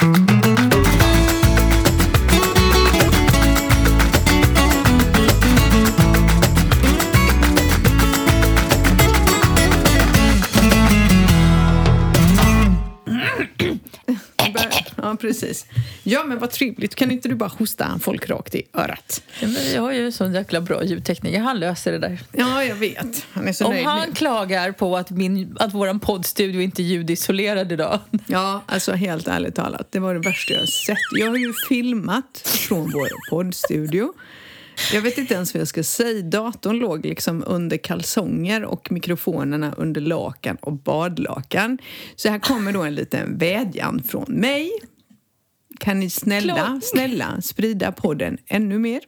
Ja, precis. Ja, men vad trevligt. Kan inte du bara hosta folk rakt i örat? Ja, men jag har ju en sån jäkla bra ljudtekniker. Han löser det där. Ja, jag vet. Han är så Om nöjd han med. klagar på att, min, att vår poddstudio inte är ljudisolerad idag. Ja, alltså helt ärligt talat. Det var det värsta jag sett. Jag har ju filmat från vår poddstudio. Jag vet inte ens vad jag ska säga. Datorn låg liksom under kalsonger och mikrofonerna under lakan och badlakan. Så här kommer då en liten vädjan från mig. Kan ni snälla, Klart. snälla sprida podden ännu mer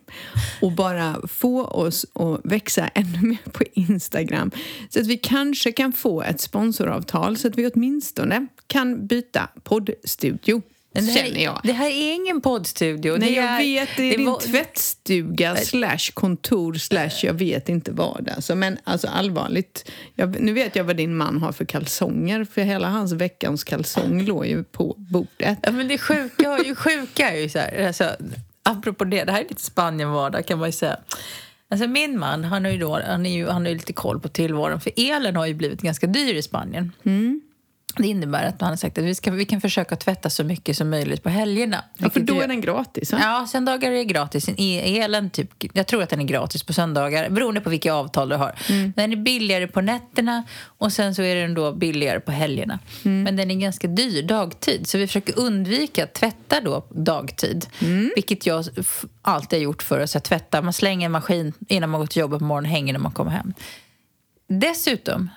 och bara få oss att växa ännu mer på Instagram så att vi kanske kan få ett sponsoravtal så att vi åtminstone kan byta poddstudio. Det, här, Känner jag. det här är ingen poddstudio. Nej, det jag är, vet. Det är din var- tvättstuga slash kontor slash jag vet inte vad. Alltså, men alltså allvarligt. Jag, nu vet jag vad din man har för kalsonger för hela hans veckans kalsong låg ju på bordet. Ja, men det sjuka, ju sjuka är ju så här, alltså, apropå det, det här är lite Spanien-vardag kan man ju säga. Alltså min man, han har ju, då, han är ju, han har ju lite koll på tillvaron för elen har ju blivit ganska dyr i Spanien. Det innebär att han har sagt att vi, ska, vi kan försöka tvätta så mycket som möjligt på helgerna. Ja, för då är den gratis. va? Ja, söndagar är gratis. Elen, typ, jag tror att den är gratis på söndagar beroende på vilka avtal du har. Den är billigare på nätterna och sen så är den då billigare på helgerna. Men den är ganska dyr dagtid så vi försöker undvika att tvätta då dagtid. Vilket jag alltid har gjort för oss att tvätta. Man slänger en maskin innan man går till jobbet på morgonen och hänger när man kommer hem. Dessutom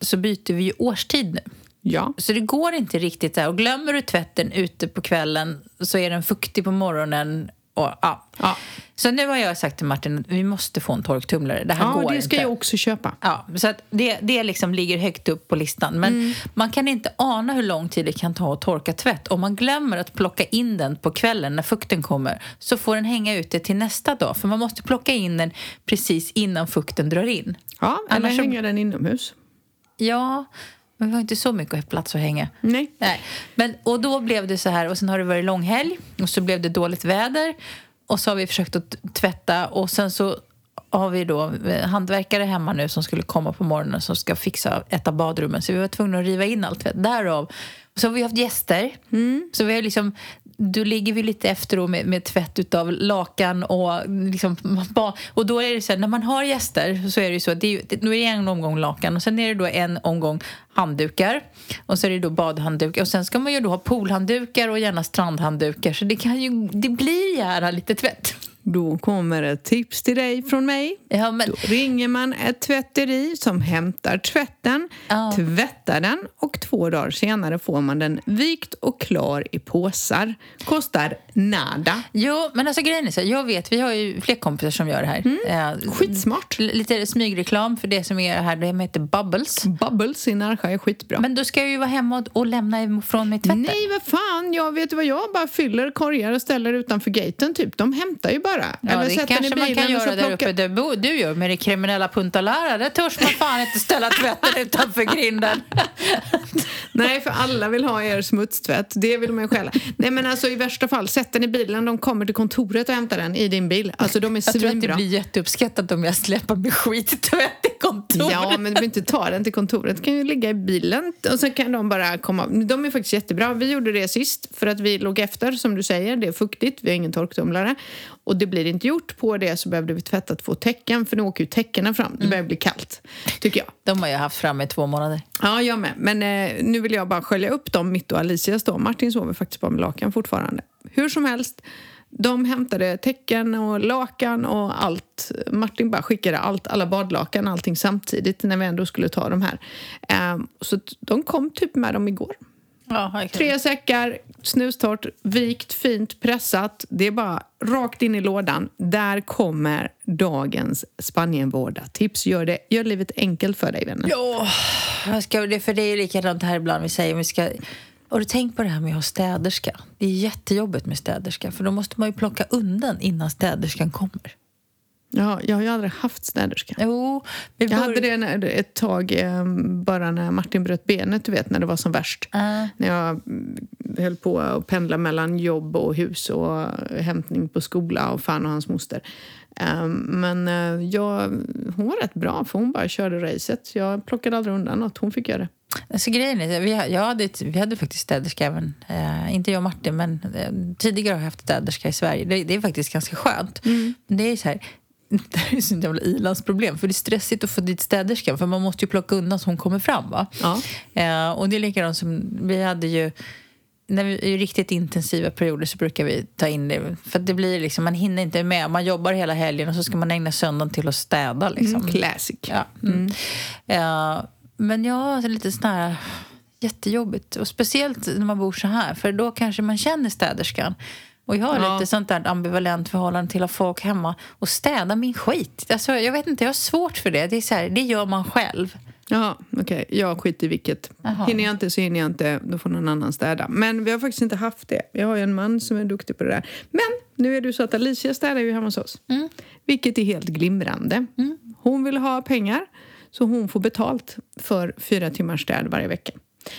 så byter vi ju årstid nu. Ja. Så det går inte riktigt där. Och glömmer du tvätten ute på kvällen så är den fuktig på morgonen. Och, ja. Ja. Så nu har jag sagt till Martin att vi måste få en torktumlare. Det här Ja, går det ska inte. jag också köpa. Ja, så det, det liksom ligger högt upp på listan. Men Mm. man kan inte ana hur lång tid det kan ta att torka tvätt. Om man glömmer att plocka in den på kvällen när fukten kommer så får den hänga ute till nästa dag. För man måste plocka in den precis innan fukten drar in. Ja, eller Annars hänger den inomhus. Ja, men vi har inte så mycket plats att hänga. Nej. Nej. Men, och då blev det så här, och sen har det varit långhelg och så blev det dåligt väder och så har vi försökt att tvätta och sen så har vi då eh, handverkare hemma nu som skulle komma på morgonen som ska fixa ett av badrummen så vi var tvungna att riva in allt tvätt. Därav. Så har vi haft gäster. Så vi har liksom, då ligger vi lite efter med, med tvätt utav lakan och liksom, och då är det så här, när man har gäster så är det ju så att det är, det, nu är det en omgång lakan och sen är det då en omgång handdukar och så är det då badhanddukar och sen ska man ju då ha poolhanddukar och gärna strandhanddukar så det kan ju, det blir gärna lite tvätt. Då kommer ett tips till dig från mig. Ja, men, Då ringer man ett tvätteri som hämtar tvätten, Ja. tvättar den och två dagar senare får man den vikt och klar i påsar. Kostar nada. jo, men alltså grejen är så jag vet, vi har ju fler kompisar som gör det här. Eh, Skitsmart. Lite smygreklam för det som är här, det heter Bubbles. Bubbles i Närsjö är skitbra. Men då ska jag ju vara hemma och, och lämna ifrån mig tvätten. Nej, vad fan, jag vet vad jag bara fyller korgar och ställer utanför gaten typ. De hämtar ju bara. Ja, det sätter den i kanske man kan göra där uppe där bo- du gör med det kriminella Punta Lara. Där törs man fan inte ställa tvätten utanför grinden. Nej, för alla vill ha er smutstvätt. Det vill man ju stjäla. Nej, men alltså i värsta fall, sätt den i bilen. De kommer till kontoret och hämtar den i din bil. Alltså de är Jag tror att det svinbra. blir jätteuppskattat om jag släpper med skittvätt kontoret. Ja, men du behöver inte ta den till kontoret. Den kan ju ligga i bilen och sen kan de bara komma. De är faktiskt jättebra. Vi gjorde det sist för att vi låg efter, som du säger. Det är fuktigt, vi har ingen torktumlare. Och det blir inte gjort. På det så behövde vi tvätta två täcken, för nu åker ju täckena fram. Det börjar bli kallt, tycker jag. De har jag haft framme i två månader. Ja, jag med. Men eh, nu vill jag bara skölja upp dem, mitt och Alicias då. Martin sover faktiskt bara med lakan fortfarande. Hur som helst, de hämtade täcken och lakan och allt. Martin bara skickade allt, alla badlakan, allting samtidigt när vi ändå skulle ta de här. Eh, så de kom typ med dem igår. Ja, Tre säckar, snustort, vikt, fint, pressat. Det är bara rakt in i lådan. Där kommer dagens Spanienvårda-tips. Gör, det, gör livet enkelt för dig, vänner. Ja, för det är ju likadant här ibland. Vi säger vi ska... Har du tänkt på det här med att ha städerska? Det är jättejobbigt med städerska för då måste man ju plocka undan innan städerskan kommer. Ja, jag har ju aldrig haft städerska. Jo, Jag hade det när, ett tag, eh, bara när Martin bröt benet, du vet, när det var som värst. Ah. När jag mm, höll på att pendla mellan jobb och hus och hämtning på skola och fan och hans moster. Ehm, men eh, jag, hon var rätt bra, för hon bara körde racet. Jag plockade aldrig undan något, hon fick göra det. Alltså, grejen är, vi, jag hade vi hade faktiskt städerska även, eh, inte jag och Martin, men eh, tidigare har jag haft städerska i Sverige. Det, det är faktiskt ganska skönt. Mm. Det är så här, det är ett jävla ilandsproblem. För det är stressigt att få dit städerskan. För man måste ju plocka undan så hon kommer fram. Va? Ja. Eh, och det är likadant som vi hade ju... När vi är i riktigt intensiva perioder så brukar vi ta in det. För det blir liksom, man hinner inte med. Man jobbar hela helgen och så ska man ägna söndagen till att städa. Liksom. Mm, classic. Ja. Mm. Eh, men jag har lite sån här jättejobbigt. Och speciellt när man bor så här. För då kanske man känner städerskan. Och jag har Ja. lite sånt där ambivalent förhållande till att ha folk hemma och städa min skit. Alltså, jag vet inte, jag har svårt för det. Det, är så här, det gör man själv. Jaha, okej. Jag skiter i vilket. Jaha. Hinner jag inte så hinner jag inte. Då får någon annan städa. Men vi har faktiskt inte haft det. Vi har ju en man som är duktig på det där. Men nu är det så att Alicia städar ju hemma hos oss. Mm. Vilket är helt glimrande. Hon vill ha pengar så hon får betalt för fyra timmars städ varje vecka.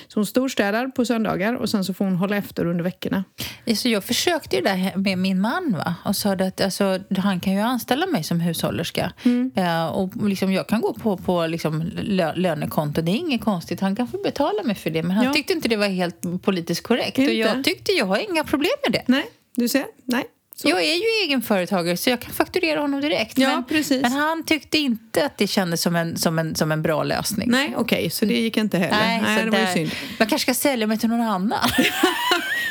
Så hon storstädar på söndagar och sen så får hon hålla efter under veckorna. Alltså, jag försökte ju det här med min man va? och sa att alltså, han kan ju anställa mig som hushållerska. Eh, och liksom, jag kan gå på, på liksom, lö, lönekonto, det är inget konstigt. Han kan få betala mig för det. Men han Ja. tyckte inte det var helt politiskt korrekt. Inte? Och jag tyckte jag har inga problem med det. Nej, du ser. Nej. Så. Jag är ju egenföretagare så jag kan fakturera honom direkt. Ja, men, precis. men han tyckte inte att det kändes som en, som en, som en bra lösning. Nej, okej. så det gick inte heller. Nej, så det var ju synd. Man kanske ska sälja mig till någon annan.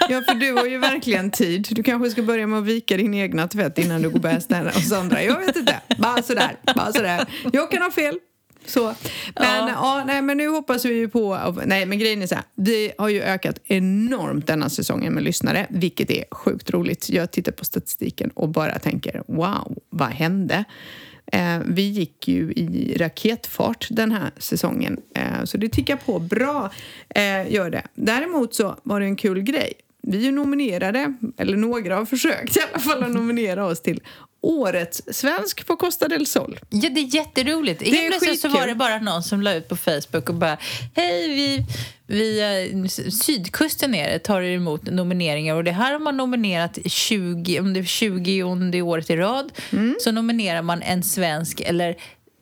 Ja, för du har ju verkligen tid. Du kanske ska börja med att vika din egna tvätt innan du går städa hos andra. Jag vet inte. Bara sådär. Bara sådär. Jag kan ha fel. Så. Men, ja. nej, men nu hoppas vi ju på... Nej, men grejen är så här. Vi har ju ökat enormt denna säsongen med lyssnare, vilket är sjukt roligt. Jag tittar på statistiken och bara tänker wow, vad hände? Eh, vi gick ju i raketfart den här säsongen, eh, så det tickar på bra. Eh, gör det. Däremot så var det en kul grej. Vi är nominerade, eller några har försökt i alla fall att nominera oss till Årets svensk på Costa del Sol. Ja, det är jätteroligt. är Helt plötsligt så var det bara någon som la ut på Facebook och bara Hej, vi, vi eh, sydkusten nere tar emot nomineringar och det här har man nominerat 20, om det är 20 året i rad Mm. så nominerar man en svensk eller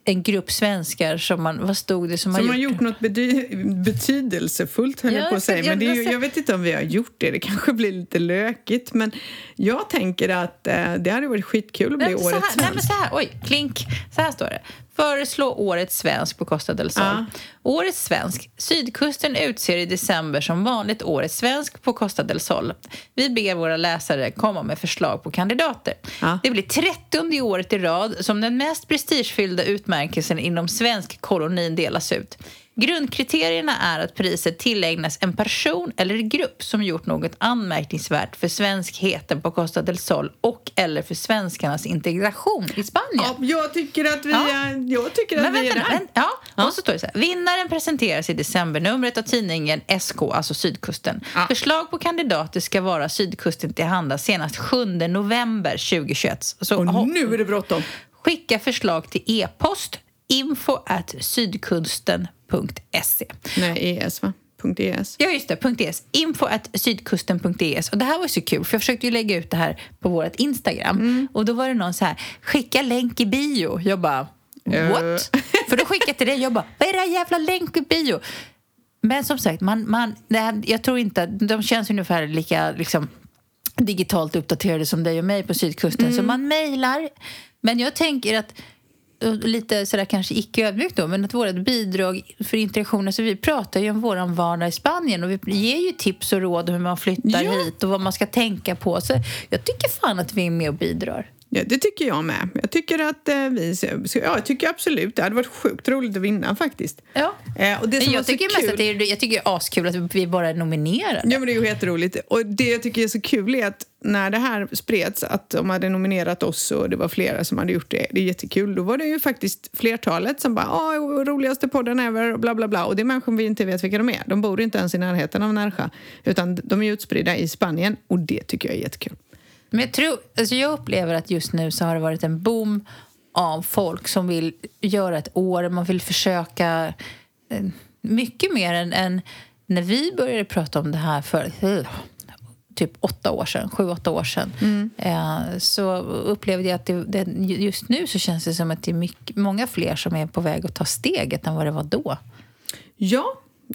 en grupp svenskar som man, vad stod det, som, Som har har gjort något bety- betydelsefullt, höll Ja, jag på att säga. Men det är ju, jag- vet inte om vi har gjort det. Det kanske blir lite lökigt. Men jag tänker att eh, det hade varit skitkul att bli Nej, Årets här, nej, men svensk. så här, oj, klink. Så här står det. Föreslå årets svensk på Costa del Sol. Ja. Årets svensk. Sydkusten utser i december som vanligt årets svensk på Costa del Sol. Vi ber våra läsare komma med förslag på kandidater. Ja. Det blir 30 året i rad som den mest prestigefyllda utmärkelsen inom svensk kolonin delas ut. Grundkriterierna är att priset tillägnas en person eller grupp som gjort något anmärkningsvärt för svenskheten på Costa del Sol och eller för svenskarnas integration i Spanien. Ja, jag tycker att vi Ja. är, jag tycker att Men vi vänta är nu, där. vänt- ja. Och så står det så här. Vinnaren presenteras i decembernumret av tidningen SK, alltså Sydkusten. Ja. Förslag på kandidater ska vara Sydkusten tillhanda senast 7 november 2021. Så, Och nu är det bråttom. Skicka förslag till e-post info at sydkusten.se. Nej, ES va? .es. Ja, just det. .es. Info at sydkusten.es. Och det här var så kul, för jag försökte ju lägga ut det här på vårt Instagram. Mm. Och då var det någon så här, skicka länk i bio. Jag bara, Eh. what? för då skickade jag till dig, jag bara, vad är det här jävla länk i bio? Men som sagt, man, man, här, jag tror inte de känns ungefär lika liksom, digitalt uppdaterade som dig och mig på sydkusten. Så man mejlar. Men jag tänker att lite sådär kanske icke ödmjukt då, men att vårt bidrag för interaktion, alltså vi pratar ju om våran vardag i Spanien och vi ger ju tips och råd om hur man flyttar Ja. hit och vad man ska tänka på. Så jag tycker fan att vi är med och bidrar. Ja, det tycker jag med. Jag tycker att eh, vi... Ja, jag tycker absolut. Det hade varit sjukt roligt att vinna faktiskt. Ja. Eh, och det som jag tycker kul... mest att det är, jag tycker det är askul att vi bara är nominerade. Ja, men det är ju jätteroligt. Och det jag tycker är så kul är att när det här spreds, att de hade nominerat oss och det var flera som hade gjort det, det är jättekul. Då var det ju faktiskt flertalet som bara “Åh, roligaste podden ever” och bla bla bla. Och det är människor vi inte vet vilka de är. De bor inte ens i närheten av Närsjö, utan de är utspridda i Spanien och det tycker jag är jättekul. Men jag, tror, alltså jag upplever att just nu så har det varit en boom av folk som vill göra ett år. Man vill försöka eh, mycket mer än, än när vi började prata om det här för uh, typ åtta år sedan, sju, åtta år sedan Mm. eh, så upplevde jag att det, det, just nu så känns det som att det är mycket, många fler som är på väg att ta steget än vad det var då. Ja,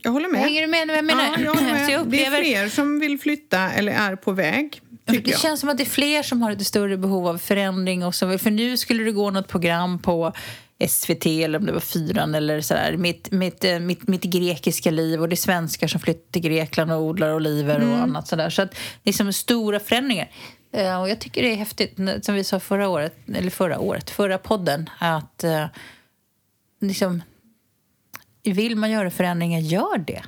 jag håller med. Hänger du med jag menar? Ja, jag med. Jag Det är upplever- fler som vill flytta eller är på väg, det jag. känns som att det är fler som har ett större behov av förändring. Och så, för nu skulle det gå något program på SVT eller om det var Fyran eller sådär. Mitt, mitt, eh, mitt, mitt grekiska liv och det är svenskar som flyttar till Grekland och odlar oliver och annat sådär. Så att det är som stora förändringar. Eh, Och jag tycker det är häftigt, som vi sa förra året, eller förra året, förra podden, att eh, liksom, vill man göra förändringar, gör det.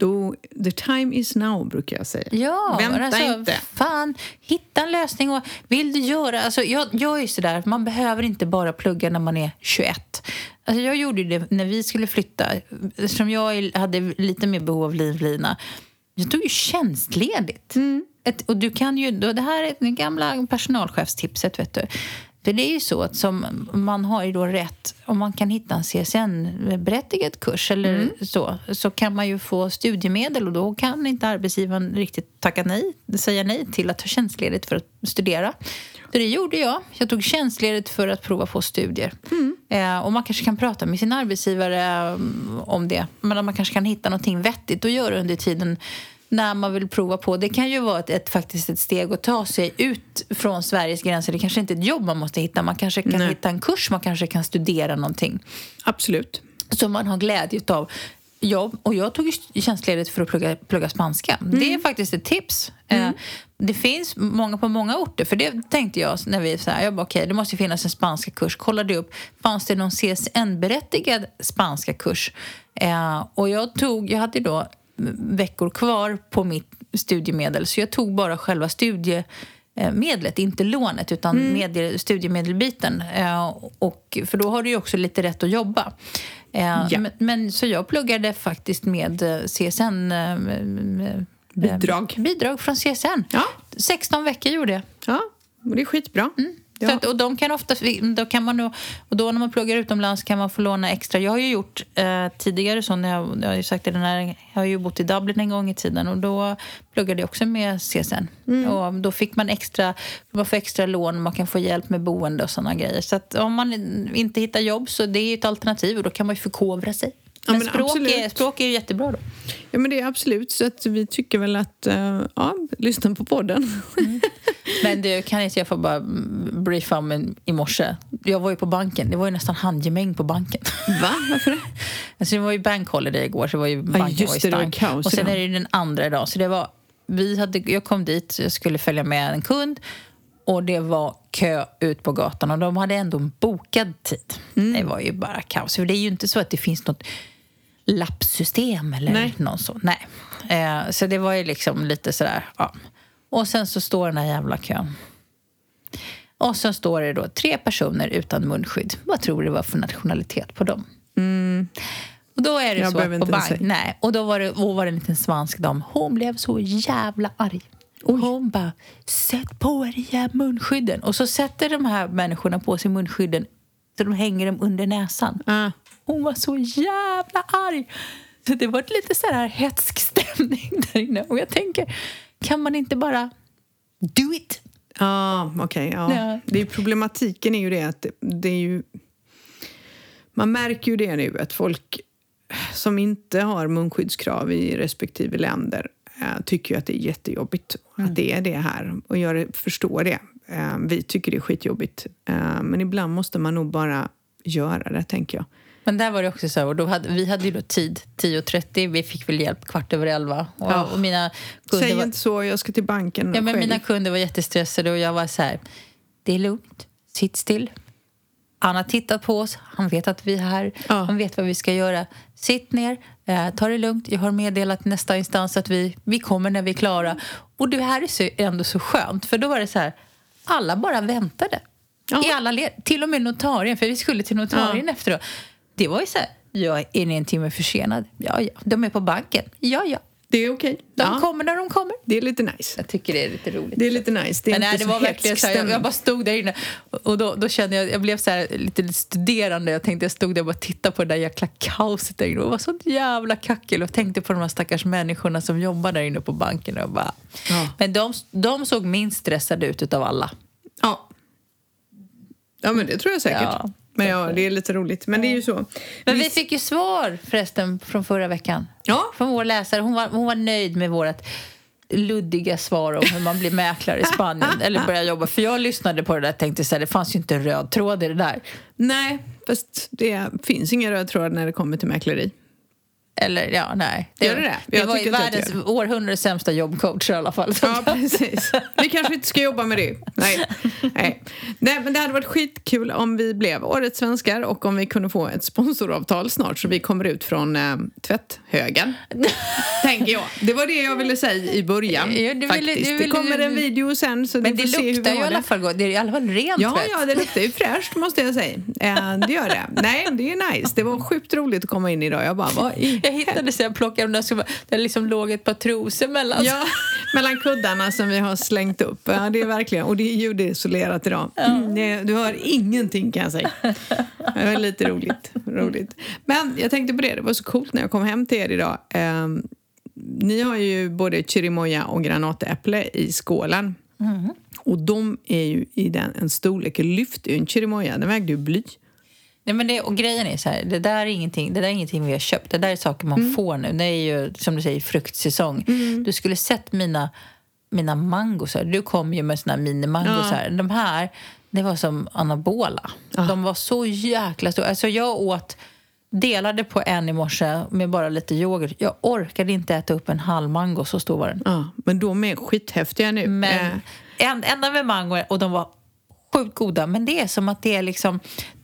Då, the time is now, brukar jag säga. Ja, Vänta alltså, inte. Fan, hitta en lösning. Och vill du göra... Alltså, jag, jag är sådär, man behöver inte bara plugga när man är 21. Alltså, jag gjorde det när vi skulle flytta. Som jag hade lite mer behov av livlina. Jag tog ju tjänstledigt. Ett, och du kan ju, då- det här är det gamla personalchefstipset. Vet du. För det är ju så att som man har ju då rätt, om man kan hitta en CSN-berättigad kurs eller så, så kan man ju få studiemedel och då kan inte arbetsgivaren riktigt tacka nej, säga nej till att ta tjänstledigt för att studera. Så det gjorde jag. Jag tog tjänstledigt för att prova på studier. Eh, och man kanske kan prata med sin arbetsgivare mm, om det. Men man kanske kan hitta någonting vettigt att göra under tiden när man vill prova på. Det kan ju vara ett, ett, faktiskt ett steg att ta sig ut från Sveriges gränser. Det kanske inte är ett jobb man måste hitta. Man kanske kan Nej. hitta en kurs, man kanske kan studera någonting Absolut. som man har glädje av. jobb. Och jag tog tjänstledigt för att plugga, plugga spanska. Det är faktiskt ett tips. Eh, det finns många på många orter. För det tänkte jag när vi så här, jag bara, okej, det måste finnas en spanska kurs. Kollade upp, fanns det någon CSN-berättigad spanska kurs? Eh, och jag tog, jag hade då veckor kvar på mitt studiemedel. Så jag tog bara själva studiemedlet, inte lånet utan medel, studiemedelbiten. Eh, och, för då har du ju också lite rätt att jobba. Eh, Ja. men, men så jag pluggade faktiskt med eh, CSN... Bidrag. Bidrag från CSN. Ja. 16 veckor gjorde jag. Ja, och det är skitbra. Så Ja. att, och de kan ofta, då kan man och då när man pluggar utomlands kan man få låna extra. Jag har ju gjort eh, tidigare så, när jag, jag har ju sagt det, den här, jag har ju bott i Dublin en gång i tiden och då pluggade jag också med CSN. Och då fick man extra, man får extra lån, man kan få hjälp med boende och sådana grejer. Så att om man inte hittar jobb så det är ett alternativ och då kan man ju förkovra sig. Ja, Men, men språk, är, språk är ju jättebra då. Ja, men det är absolut. Så att vi tycker väl att, eh, ja, lyssna på podden. Men du, kan inte jag få bara briefa om en, i morse? Jag var ju på banken. Det var ju nästan handgemäng på banken. Va? Varför det? Alltså det var ju bank holiday igår, så det var ju banken just var ju det, var stängd. kaos Och sen idag. är det ju den andra idag. Så det var, vi hade, jag kom dit, jag skulle följa med en kund och det var kö ut på gatan och de hade ändå en bokad tid. Mm. Det var ju bara kaos. För det är ju inte så att det finns något lappsystem eller Nej. någon så. Nej. Eh, så det var ju liksom lite sådär, ja. Och sen så står den här jävla kön. Och så står det då tre personer utan munskydd. Vad tror du var för nationalitet på dem? Och då är det Jag så på bank, nej. Och då var det, och var det en liten svansk dam. Hon blev så jävla arg. Hon bara, sätt på er här munskydden. Och så sätter de här människorna på sig munskydden så de hänger dem under näsan. Ah. Hon var så jävla arg. Så det var lite så här hetsk stämning där inne. Och jag tänker, kan man inte bara do it? Ja, okej. ja. Ja. Det är, problematiken är ju det att det, är ju... Man märker ju det nu, att folk som inte har munskyddskrav i respektive länder eh, tycker ju att det är jättejobbigt att det är det här. Och jag förstår det. Eh, vi tycker det är skitjobbigt. Eh, men ibland måste man nog bara göra det, tänker jag. Men där var det också så, och då hade, vi hade ju då tid 10.30, vi fick väl hjälp kvart över elva. Och, Ja. och mina kunder Säg var, inte så, jag ska till banken ja, men själv. mina kunder var jättestressade och jag var så här, det är lugnt, sitt still. Han har tittat på oss, han vet att vi är här, Ja. han vet vad vi ska göra. Sitt ner, eh, ta det lugnt. Jag har meddelat nästa instans att vi, vi kommer när vi är klara. Och det här är så, ändå så skönt, för då var det så här, alla bara väntade. Ja. I alla led, till och med notarien, för vi skulle till notarien efteråt. Det var ju så här, ja, är en timme försenad? Ja, ja. De är på banken? Ja, ja. Det är okej. De Ja, kommer när de kommer. det är lite nice. Jag tycker det är lite roligt. Det är lite nice. Det är Men nej, det var verkligen så här, jag, jag bara stod där inne och då, då kände jag, jag blev så här lite studerande. Jag tänkte jag stod där och bara tittade på det där jäkla kaoset där inne och var så jävla kackel och tänkte på de här stackars människorna som jobbar där inne på banken och bara... Ja. Men de, de såg minst stressade ut utav alla. Ja. ja, men det tror jag säkert. Ja. Men ja, det är lite roligt. Men det är ju så. Men vi fick ju svar förresten från förra veckan. Ja. Från vår läsare. Hon var, hon var nöjd med vårt luddiga svar om hur man blir mäklare i Spanien eller börjar jobba. För jag lyssnade på det där och tänkte så här, det fanns ju inte en röd tråd i det där. Nej, fast det finns ingen röd tråd när det kommer till mäkleri. Eller ja, nej. Gör det det? Det Jag var ju det världens århundradets sämsta jobbcoach i alla fall. Ja, precis. Vi kanske inte ska jobba med det. Nej. Nej. Nej, men det hade varit skitkul om vi blev Årets svenskar och om vi kunde få ett sponsoravtal snart så vi kommer ut från eh, tvätthögen. Tänker jag. Det var det jag ville säga i början. Ja, du ville- faktiskt. du det ville- kommer en video sen så Men ni det får se hur luktar vi ju i alla det. fall gott. Det är i alla fall rent Ja, tvätt. ja, det luktar ju fräscht måste jag säga. Eh, det gör det. Nej, det är nice. Det var sjukt roligt att komma in idag. Jag bara, vad i Jag hittade så jag plockade de där det liksom låg ett par trosor mellan. Ja, mellan kuddarna som vi har slängt upp. Ja, det är verkligen, och det är ljudisolerat idag. Mm, det, du hör ingenting kan jag säga. Det var lite roligt, roligt. Men jag tänkte på det, det var så coolt när jag kom hem till er idag. Ehm, ni har ju både chirimoya och granatäpple i skålen. Och de är ju i den, en storlek, lyfter ju en chirimoya, den vägde ju bly. Nej, men det, och grejen är så här, det där är ingenting, det där är ingenting vi har köpt. Det där är saker man Mm. får nu. Det är ju som du säger fruktsäsong. Du skulle sett mina, mina mangosar. Du kom ju med såna här minimangosar. De här, det var som anabola. De var så jäkla stora. Alltså jag åt, delade på en i morse med bara lite yoghurt. Jag orkade inte äta upp en halv mango, så stor var den. Ja, men de är skithäftiga nu. Men Eh, en, enda med mango och de var sjukt goda. Men det är som att det är liksom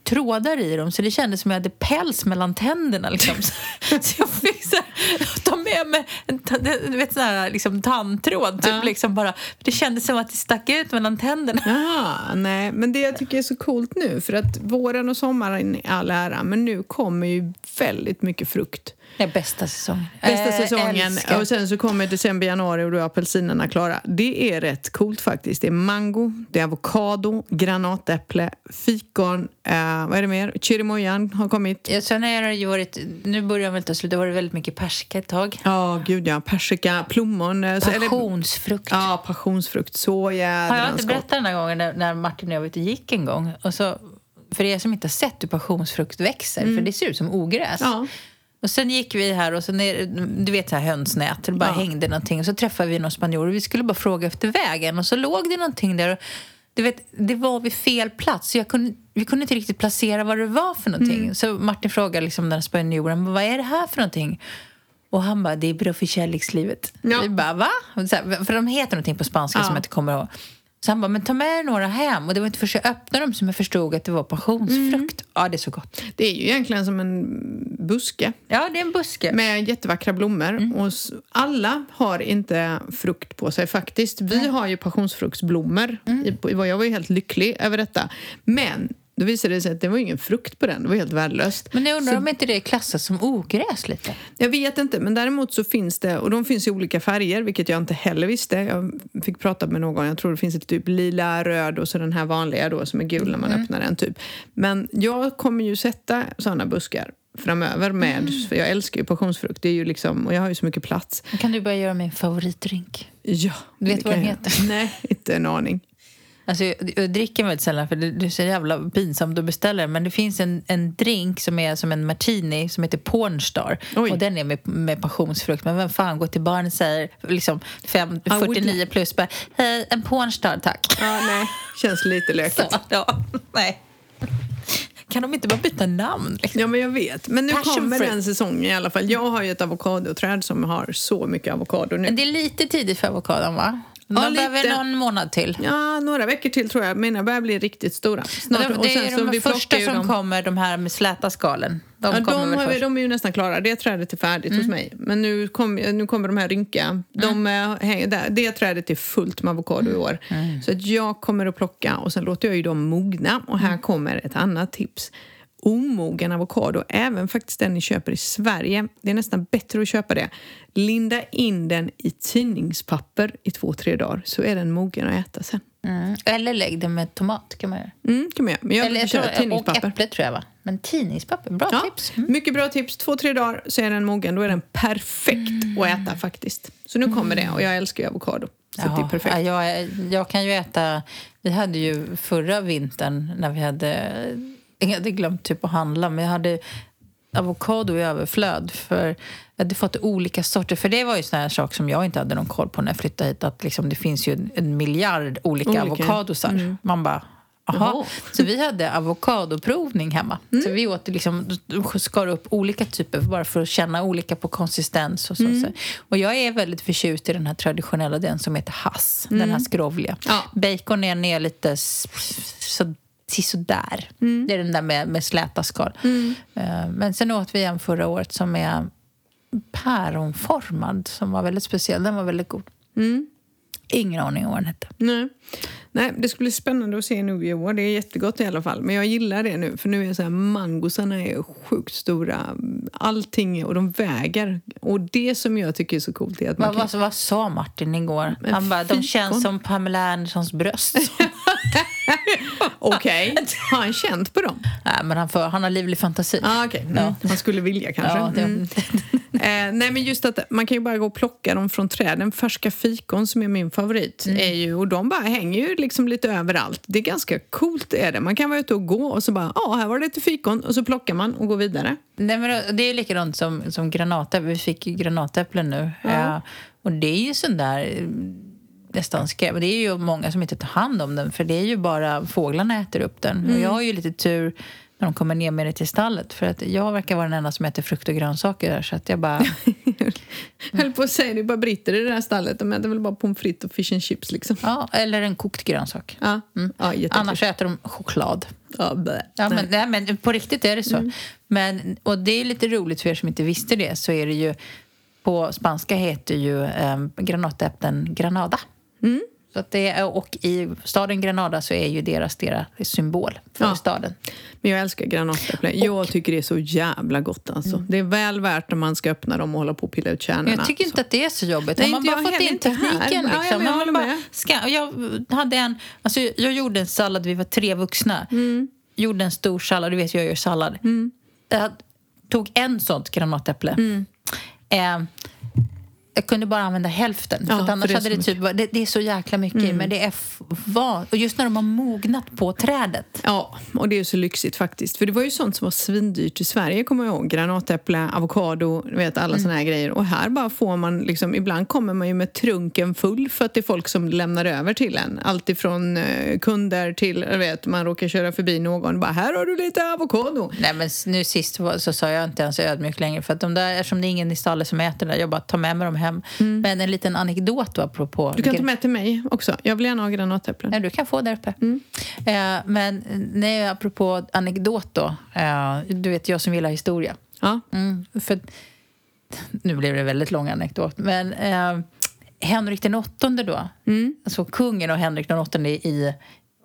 trådar i dem så det kändes som att jag hade päls mellan tänderna. Liksom. så jag fick så här, ta med mig en du vet, sån här, liksom, tandtråd. Typ, Ja. liksom bara, det kändes som att det stack ut mellan tänderna. Jaha, nej. Men det jag tycker är så coolt nu, för att våren och sommaren är all ära, men nu kommer ju väldigt mycket frukt. Är bästa säsongen. Bästa Eh, säsongen. älskar. Och sen så kommer december, januari och då är apelsinerna klara. Det är rätt coolt faktiskt. Det är mango, det är avokado, granatäpple, fikon, eh, vad är det mer? Chirimoyan har kommit. Ja, sen har det varit, nu börjar väl ta slut, det har varit väldigt mycket persika ett tag. Ja, gud ja. Persika, plommon. eh, så- eller- Passionsfrukt. Ja, passionsfrukt. Så Har jag inte berättat den här gången när, när Martin och jag var ute och gick en gång? Och så, för er som inte har sett hur passionsfrukt växer, för det ser ut som ogräs. Ja. Och sen gick vi här och så ner, du vet så här hönsnät, det bara Ja. hängde någonting. Och så träffade vi någon spanjor och vi skulle bara fråga efter vägen. Och så låg det någonting där. Och, du vet, det var vid fel plats. Så jag kunde, vi kunde inte riktigt placera vad det var för någonting. Mm. Så Martin frågade liksom den spanjoren, vad är det här för någonting? Och han bara, det är bra för kärlekslivet. Ja. Vi bara, va? Här, för de heter någonting på spanska Ja. som jag inte kommer ihåg. Så han bara, men ta med några hem. Och det var inte förrän jag öppnade dem som jag förstod att det var passionsfrukt. Mm. Ja, det är så gott. Det är ju egentligen som en buske. Ja, det är en buske. med jättevackra blommor. Mm. Och alla har inte frukt på sig faktiskt. Vi har ju passionsfruktsblommor. Mm. Jag var ju helt lycklig över detta. Men då visade det sig att det var ingen frukt på den. Det var helt värdelöst. Men jag undrar Så- om inte det är klassat som ogräs lite? Jag vet inte, men däremot så finns det, och de finns i olika färger, vilket jag inte heller visste. Jag fick prata med någon, jag tror det finns ett typ lila, röd och så den här vanliga då som är gul när man Mm. öppnar den typ. Men jag kommer ju sätta sådana buskar framöver med, Mm. för jag älskar ju passionsfrukt, det är ju liksom, och jag har ju så mycket plats. Kan du börja göra min favoritdrink? Ja. Du vet vad den heter? Nej, inte en aning. Alltså, jag, jag dricker väldigt sällan för det, det är så jävla pinsamt att beställa Men det finns en, en drink som är som en martini som heter Pornstar. Oj. Och den är med, med passionsfrukt. Men vem fan går till baren och säger liksom fem, I would 49 plus bara Hej, en Pornstar tack. Ja, nej, känns lite lökigt. Så, ja, nej. Kan de inte bara byta namn? Liksom? Ja, men jag vet. Men nu Passion kommer fruit. den säsongen i alla fall. Jag har ju ett avokadoträd som har så mycket avokado nu. Men det är lite tidigt för avokadon va? De Ja, lite. behöver någon månad till. Ja, några veckor till tror jag. Mina börjar bli riktigt stora. Snart. De, det är så de vi första som dem. kommer, de här med släta skalen. De Ja, de, har, vi- de är ju nästan klara. Det trädet är färdigt Mm. hos mig. Men nu, kom, nu kommer de här rynkiga. De, Mm. eh, hänger där. Det trädet är fullt med avokado i år. Så att jag kommer att plocka och sen låter jag ju dem mogna. Och Mm. här kommer ett annat tips. Omogen avokado, även faktiskt den ni köper i Sverige. Det är nästan bättre att köpa det. Linda in den i tidningspapper i två, tre dagar så är den mogen att äta sen. Mm. Eller lägg det med tomat kan man göra. Mm, kan man göra. Men jag Eller jag tror, och äpple tror jag va? Men tidningspapper, bra Ja, tips. Mm. Mycket bra tips. Två, tre dagar så är den mogen. Då är den perfekt att äta faktiskt. Så nu kommer det och jag älskar ju avokado. Så det är perfekt. ja, Jag, jag kan ju äta... Vi hade ju förra vintern när vi hade... Jag hade glömt typ att handla, men jag hade avokado i överflöd. För jag hade fått olika sorter. För det var ju sån här sak som jag inte hade någon koll på när jag flyttade hit. Att liksom, det finns ju en, en miljard olika, Olika. avokadosar. Man bara... Jaha. Så vi hade avokadoprovning hemma. Så vi åt liksom, skar upp olika typer bara för att känna olika på konsistens. Och, så. så. och jag är väldigt förtjust i den här traditionella, den som heter hass. Den här skrovliga. Ja. Bacon är lite s- så, sådär. Det är den där med, med släta skal. Eh, Men sen åt vi en förra året som är päronformad som var väldigt speciell. Den var väldigt god. Ingen aning om vad den hette. Nej. Nej, det skulle bli spännande att se nu i år. Det är jättegott i alla fall. Men jag gillar det nu. För nu är så här, mangosarna är sjukt stora. Allting, och de väger. Och det som jag tycker är så coolt är att man Vad, kan... vad, vad sa Martin igår? Men Han bara, de känns som Pamela Andersons bröst. Okej, har han känt på dem? Nej, men han, får, han har livlig fantasi. Ah, okay. mm. Ja. Han skulle vilja kanske. Ja, det- Mm. Eh, nej men just att man kan ju bara gå och plocka dem från träden. Färska fikon som är min favorit. Mm. Är ju, och de bara hänger ju liksom lite överallt. Det är ganska coolt är det. Man kan vara ute och gå och så bara, ja här var det lite fikon. Och så plockar man och går vidare. Nej, men det är likadant som, som granatäpple. Vi fick ju granatäpplen nu. Eh, och det är ju sån där nästan skräp. Det är ju många som inte tar hand om den för det är ju bara fåglarna äter upp den. Och jag har ju lite tur när de kommer ner med det till stallet för att jag verkar vara den enda som äter frukt och grönsaker där så att jag bara... Höll på att säga, det är bara britter i det här stallet. De äter väl bara pommes frites och fish and chips liksom. Ja, eller en kokt grönsak. Ja, mm. ja. Annars äter de choklad. Ja. Ja, men, nej, men på riktigt är det så. Men, och det är lite roligt för er som inte visste det så är det ju på spanska heter ju eh, granatäpplen Granada. Så att det är, och i staden Granada så är ju deras, deras symbol för Ja. staden. Men jag älskar granatäpple. Jag tycker det är så jävla gott alltså. Det är väl värt när man ska öppna dem och hålla på och pilla ut kärnorna. Men jag tycker Så. inte att det är så jobbigt. Nej, Om man inte bara fått in inte här. tekniken. Ja, Liksom. men jag Man håller bara ska, jag, hade en, alltså, jag gjorde en sallad, vi var tre vuxna. Mm. Gjorde en stor sallad, du vet jag gör sallad. Jag tog en sånt granatäpple. Mm. Eh, jag kunde bara använda hälften. Ja, för att för annars det är hade det, typ, det, det är så jäkla mycket i, Men det är vad? Och just när de har mognat på trädet. Ja, och det är så lyxigt faktiskt. För det var ju sånt som var svindyrt i Sverige, kommer jag ihåg. Granatäpple, avokado, vet alla såna här grejer. Och här bara får man liksom, ibland kommer man ju med trunken full för att det är folk som lämnar över till en. Allt ifrån eh, kunder till, vet, man råkar köra förbi någon bara här har du lite avokado. Nej, men nu sist så sa jag inte ens ödmjuk längre. För att de där, eftersom det är ingen i stallet som äter det, jag bara tar med mig dem hem. Men en liten anekdot då, apropå... Mm. Du kan ta med till mig också. Jag vill gärna ha granatäpplen. Ja, du kan få där uppe. Mm. Eh, men nej, apropå anekdot då. Eh, du vet, jag som gillar historia. Ja. Mm, för, nu blev det en väldigt lång anekdot. Men eh, Henrik den åttonde då, Mm. alltså kungen och Henrik den åttonde i,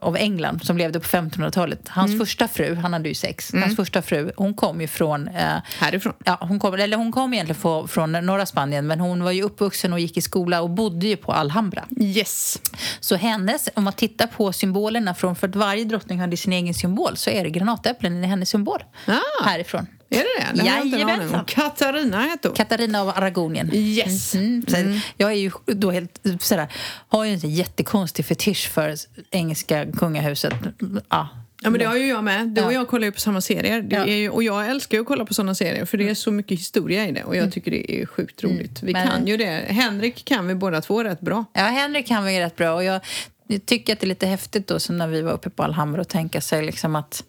av England som levde på 1500-talet. Hans Mm. första fru, han hade ju sex, hans första fru, hon kom ju från eh, Härifrån. Ja, hon kom, eller hon kom egentligen från, från norra Spanien men hon var ju uppvuxen och gick i skola och bodde ju på Alhambra. Yes. Så hennes, om man tittar på symbolerna från, för att varje drottning hade sin egen symbol så är det granatäpplen i hennes symbol. Ah. Härifrån. Är det det? Jajamensan. Katarina heter hon. Katarina av Aragonien. Yes. Mm. Så Jag är ju då helt sådär, har ju en jättekonstig fetisch för engelska kungahuset. Ja. Ja, men det har ju jag med. Du och Ja. jag kollar ju på samma serier. Det är ju, och jag älskar ju att kolla på såna serier för det är så mycket historia i det och jag tycker det är sjukt roligt. Vi Men- kan ju det. Henrik kan vi båda två rätt bra. Ja, Henrik kan väl rätt bra. Och jag, jag tycker att det är lite häftigt då, så när vi var uppe på Alhambra och tänka sig liksom att,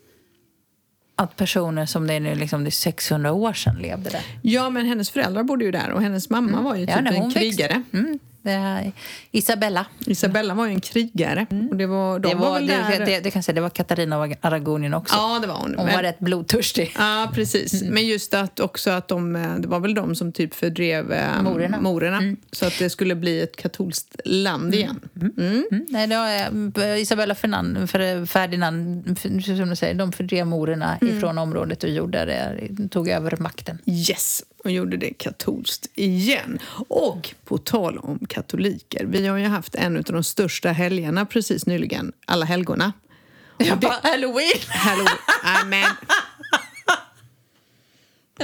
att personer som det är nu liksom det är 600 år sedan levde där. Ja, men hennes föräldrar bodde ju där och hennes mamma var ju Ja, typ när en krigare. Mm. Eh, Isabella. Isabella var ju en krigare. Och det var, de Det var, väl det, där... det, det, kan jag säga, det var Katarina av Aragonien också. Ja, det var hon. Hon Men- var rätt blodtörstig. Ja, precis. Men just att också att de, eh, det var väl de som typ fördrev eh, Morerna. morerna. Så att det skulle bli ett katolskt land igen. Mm. Mm. Nej, det var Isabella Ferdinand, som du säger, de fördrev morerna ifrån området och gjorde det, tog över makten. Yes, och gjorde det katolskt igen. Och på tal om katoliker, vi har ju haft en av de största helgerna precis nyligen, alla helgona. Och det, Halloween! Hallå, amen.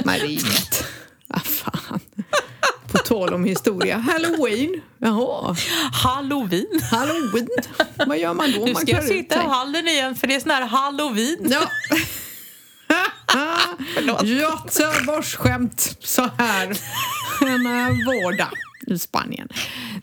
Mariet. Ah, fan. På tal om historia. Halloween. Jaha. Halloween! Halloween. Vad gör man då? Nu man ska jag klär ut sitta i hallen igen för det är sån här halloween. Ja. Göteborgsskämt så här en eh, vardag i Spanien.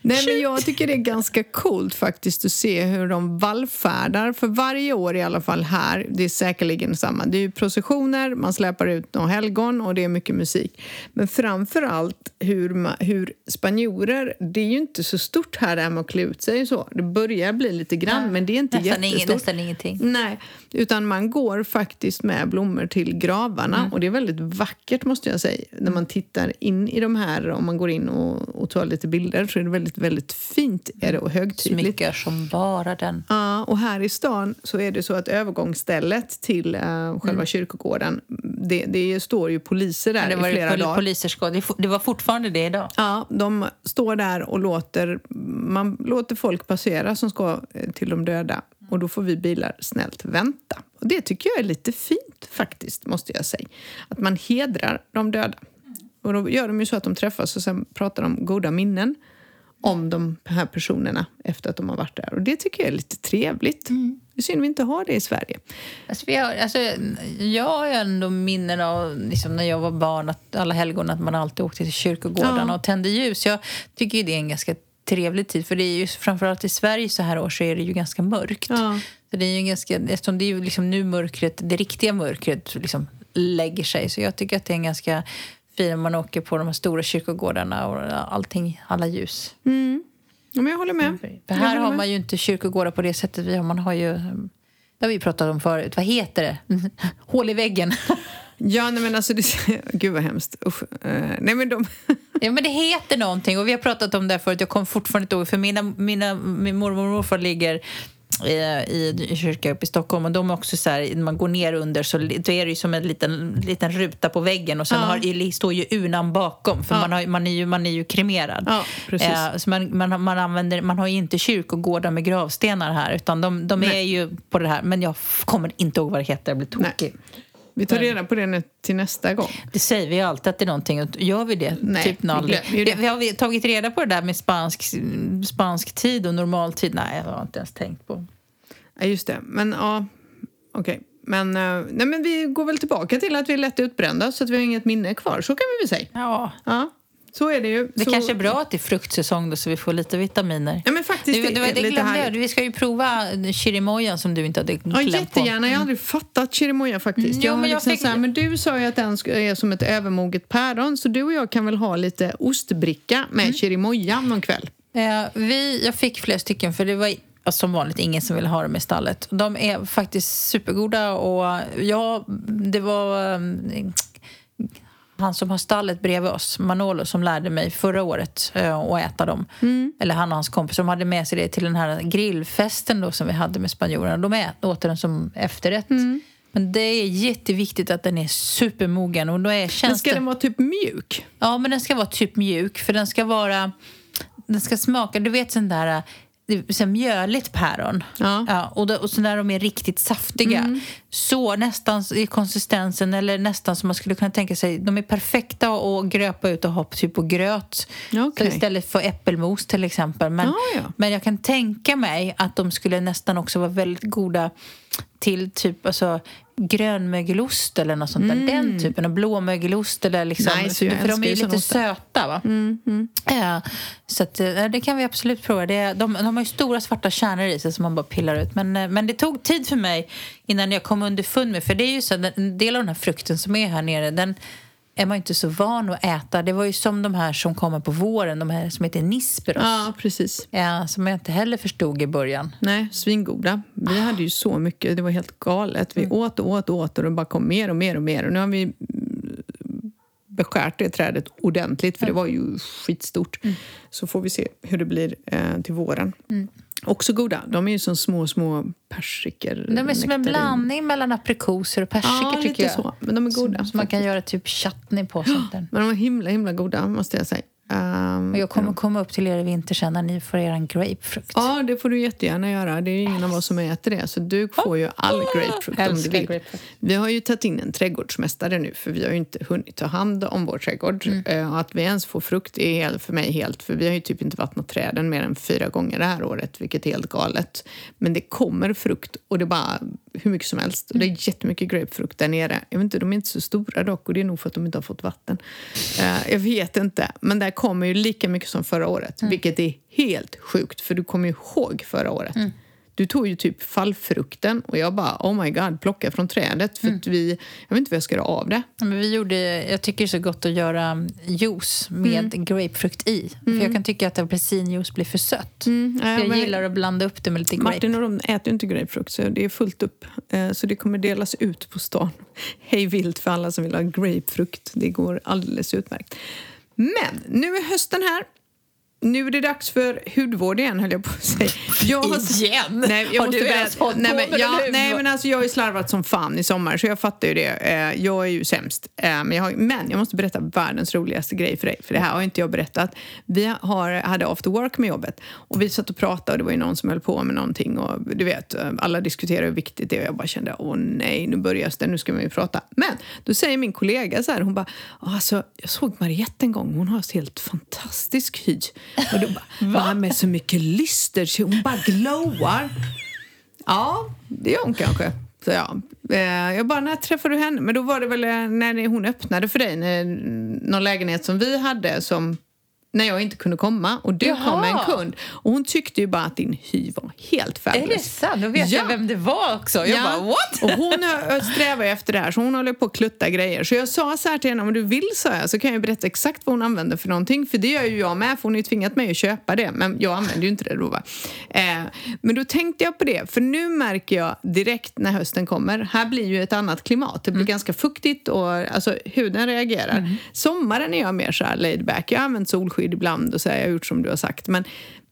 Nej, men jag tycker det är ganska coolt faktiskt att se hur de vallfärdar. För varje år i alla fall här, det är säkerligen samma. Det är ju processioner, man släpar ut några helgon och det är mycket musik. Men framför allt hur, hur spanjorer, det är ju inte så stort här det här med att klä ut sig och så. Det börjar bli lite grann, men det är inte Nästan, ingen, jättestort. nästan ingenting. Nej, utan man går faktiskt med blommor till gravarna och det är väldigt vackert måste jag säga. När man tittar in i de här, om man går in och, och tar lite bilder så är det väldigt, väldigt fint är det och högtidligt. Smyckar som bara den. Ja, och här i stan så är det så att övergångsstället till eh, själva kyrkogården, det, det står ju poliser där Det var i flera pol- dagar. poliserskåd. Det, det var fortfarande det idag. Ja, de står där och låter, man låter folk passera som ska eh, till de döda. Och då får vi bilar snällt vänta. Och det tycker jag är lite fint faktiskt, måste jag säga. Att man hedrar de döda. Och då gör de ju så att de träffas och sen pratar de goda minnen om de här personerna efter att de har varit där. Och det tycker jag är lite trevligt. Det är synd vi inte har det i Sverige. Alltså, vi har, alltså, jag har ändå minnen av liksom, när jag var barn, att alla helgon att man alltid åkte till kyrkogårdarna Ja. och tände ljus. Jag tycker det är en ganska trevlig tid, för det är ju framförallt i Sverige så här år så är det ju ganska mörkt. Ja. Så det är ju ganska, eftersom det är ju liksom nu mörkret, det riktiga mörkret liksom lägger sig. Så jag tycker att det är en ganska fin man åker på de här stora kyrkogårdarna och allting, alla ljus. Ja, men jag håller med. För här har man ju inte kyrkogårdar på det sättet vi har. Man har ju, det har vi pratat om förut, vad heter det? Hål i väggen. Ja, nej men alltså, det, gud vad hemskt. Usch. Eh, nej men de... Ja, men det heter någonting och vi har pratat om det förut. Jag kommer fortfarande inte ihåg för mina, mina, min mormor och morfar ligger i, i en kyrka uppe i Stockholm och de är också så här, när man går ner under så då är det ju som en liten, liten ruta på väggen och sen Ja. har, står ju urnan bakom för Ja. man, har, man, är ju, man är ju kremerad. Ja. Eh, så man, man, man, använder, man har ju inte kyrkogårdar med gravstenar här utan de, de är Nej. ju på det här. Men jag kommer inte ihåg vad det heter, jag blir tokig. Vi tar reda på det nu till nästa gång. Det säger vi ju alltid att det är någonting. Gör vi det? Nej, typ vi glömmer ju det. Vi, vi har vi tagit reda på det där med spansk, spansk tid och normaltid? Nej, jag har inte ens tänkt på. Ja, just det. Men ja, okej. Men, eh, nej, men vi går väl tillbaka till att vi är lätt utbrända så att vi har inget minne kvar. Så kan vi väl säga. Ja, Ja, så är det ju. det så... kanske är bra att det är fruktsäsong då så vi får lite vitaminer. Ja, men faktiskt. Det, det, är det lite glömde jag. Vi ska ju prova chirimoyan som du inte hade Ja, klämt på. jättegärna. Jag har aldrig fattat chirimoya faktiskt. Mm, jo, men jag liksom fick- så här, men du sa ju att den är som ett övermoget päron så du och jag kan väl ha lite ostbricka med Mm. chirimoya någon kväll. Eh, vi, jag fick flera stycken, för det var som vanligt ingen som ville ha dem i stallet. De är faktiskt supergoda och ja, det var um, han som har stallet bredvid oss, Manolo, som lärde mig förra året eh, att äta dem. Eller han och hans kompis, de hade med sig det till den här grillfesten då, som vi hade med spanjorerna. De ät, åt den som efterrätt. Men det är jätteviktigt att den är supermogen. Och då är Men känns ska den vara typ mjuk? Ja, men den ska vara typ mjuk. För den ska vara... Den ska smaka... Du vet sån där... så mjöligt päron. Ja. och, då, och så när de är riktigt saftiga. Så nästan i konsistensen, eller nästan som man skulle kunna tänka sig. De är perfekta att gröpa ut och ha typ på gröt. Ja. Så istället för äppelmos till exempel. Men, Ja, ja. men jag kan tänka mig att de skulle nästan också vara väldigt goda till typ alltså, grönmögelost eller något sånt där. Den typen av blåmögelost eller liksom. Mm. Nice, för, de är ju lite söta va? Mm, Ja, så att, eh, det kan vi absolut prova. Det, de, de har ju stora svarta kärnor i sig som man bara pillar ut. Men, eh, men det tog tid för mig innan jag kom underfund med, för det är ju så en del av den här frukten som är här nere, den, är man inte så van att äta. Det var ju som de här som kommer på våren, de här som heter Nisperos. Ja, precis. Ja, som jag inte heller förstod i början. Nej, svingoda. Vi hade ju så mycket, det var helt galet. Vi åt och åt och åt och det bara kom mer och mer och mer. Och nu har vi mm, beskärt det trädet ordentligt, för det var ju skitstort. Så får vi se hur det blir eh, till våren. Också goda. De är ju som små, små persikor. De är som en blandning mellan aprikoser och persikor Ja, tycker jag. så. Men de är goda. Som, man kan göra typ chutney på. Sånt där. Men de var himla, himla goda, måste jag säga. Ehm, Och jag kommer komma upp till er i vinter sen när ni får er grapefrukt. Ja, det får du jättegärna göra. Det är ju ingen av oss som äter det. Så du får ju all grapefrukt om du vill. grapefrukt. Vi har ju tagit in en trädgårdsmästare nu för vi har ju inte hunnit ta hand om vår trädgård. Mm. Eh, Och att vi ens får frukt är helt- för mig helt... För vi har ju typ inte vattnat träden mer än fyra gånger det här året, vilket är helt galet. Men det kommer frukt och det bara hur mycket som helst. Och det är jättemycket grapefrukt där nere. Jag vet inte, de är inte så stora dock och det är nog för att de inte har fått vatten. Eh, jag vet inte. Men där kommer ju lika mycket som förra året, vilket är helt sjukt för du kommer ju ihåg förra året. Du tog ju typ fallfrukten och jag bara oh my god, plocka från trädet för att vi, jag vet inte vad jag ska göra av det. Men vi gjorde, jag tycker det är så gott att göra juice med Mm. grapefrukt i. För jag kan tycka att apelsinjuice blir för sött. nej, jag Mm, men- gillar att blanda upp det med lite grape. Martin och de äter ju inte grapefrukt så det är fullt upp. Eh, Så det kommer delas ut på stan. Hej vilt för alla som vill ha grapefrukt. Det går alldeles utmärkt. Men nu är hösten här. Nu är det dags för hudvård igen, höll jag på att säga. Jag Igen? Nej, jag Har måste du berätta- ens hållit nej, på men, med ja, nej, men alltså jag har ju slarvat som fan i sommar, så jag fattar ju det. Eh, Jag är ju sämst. Eh, Men jag, har, men jag måste berätta världens roligaste grej för dig, för det här har inte jag berättat. Vi har, hade after work med jobbet och vi satt och pratade och det var ju någon som höll på med någonting och du vet, eh, alla diskuterar hur viktigt det är och jag bara kände, åh nej, nu börjar det, nu ska man ju prata. Men då säger min kollega så här, hon bara, alltså jag såg Mariette en gång, hon har helt fantastisk hy. Och då bara, va? Med så mycket lyster, så hon bara glowar. Ja, det gör hon kanske. Så ja. Eh, jag bara, när träffade du henne? Men då var det väl eh, när hon öppnade för dig, när, någon lägenhet som vi hade som när jag inte kunde komma och du Jaha. kom med en kund. Och hon tyckte ju bara att din hy var helt Är det fabulous. sant? Då vet Ja. jag vem det var också. Jag bara, what? Och hon ö, strävar ju efter det här, så hon håller på att klutta grejer. Så jag sa så här till henne, om du vill sa jag, så kan jag berätta exakt vad hon använder för någonting. För det gör ju jag med, för hon har ju tvingat mig att köpa det. Men jag använder ju inte det då va. Eh, men då tänkte jag på det, för nu märker jag direkt när hösten kommer, här blir ju ett annat klimat. Det blir Mm. ganska fuktigt och alltså, huden reagerar. Sommaren är jag mer så här laid back. Jag har använt solskydd ibland och här, jag har gjort som du har sagt. Men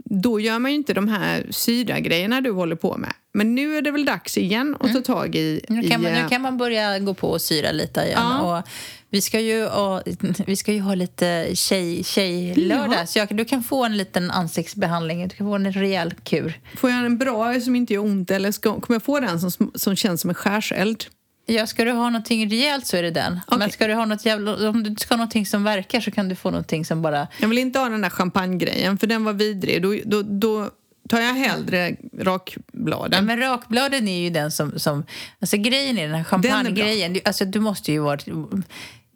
då gör man ju inte de här syra-grejerna du håller på med. Men nu är det väl dags igen att ta tag i... Mm. Nu kan, man, i, nu eh, kan man börja gå på och syra lite igen. Ja. Och vi, ska ju, och, vi ska ju ha lite tjej, tjejlördag. Ja. Så jag, du kan få en liten ansiktsbehandling. Du kan få en rejäl kur. Får jag en bra som inte gör ont eller ska, kommer jag få den som, som känns som en skärseld? Ja, ska du ha någonting rejält så är det den. Okej. Men ska du ha något jävla, om du ska ha någonting som verkar så kan du få någonting som bara... Jag vill inte ha den där champagnegrejen för den var vidrig. Då, då, då tar jag hellre rakbladen. Ja, men rakbladen är ju den som... som alltså grejen är den här champagnegrejen. Alltså du måste ju vara...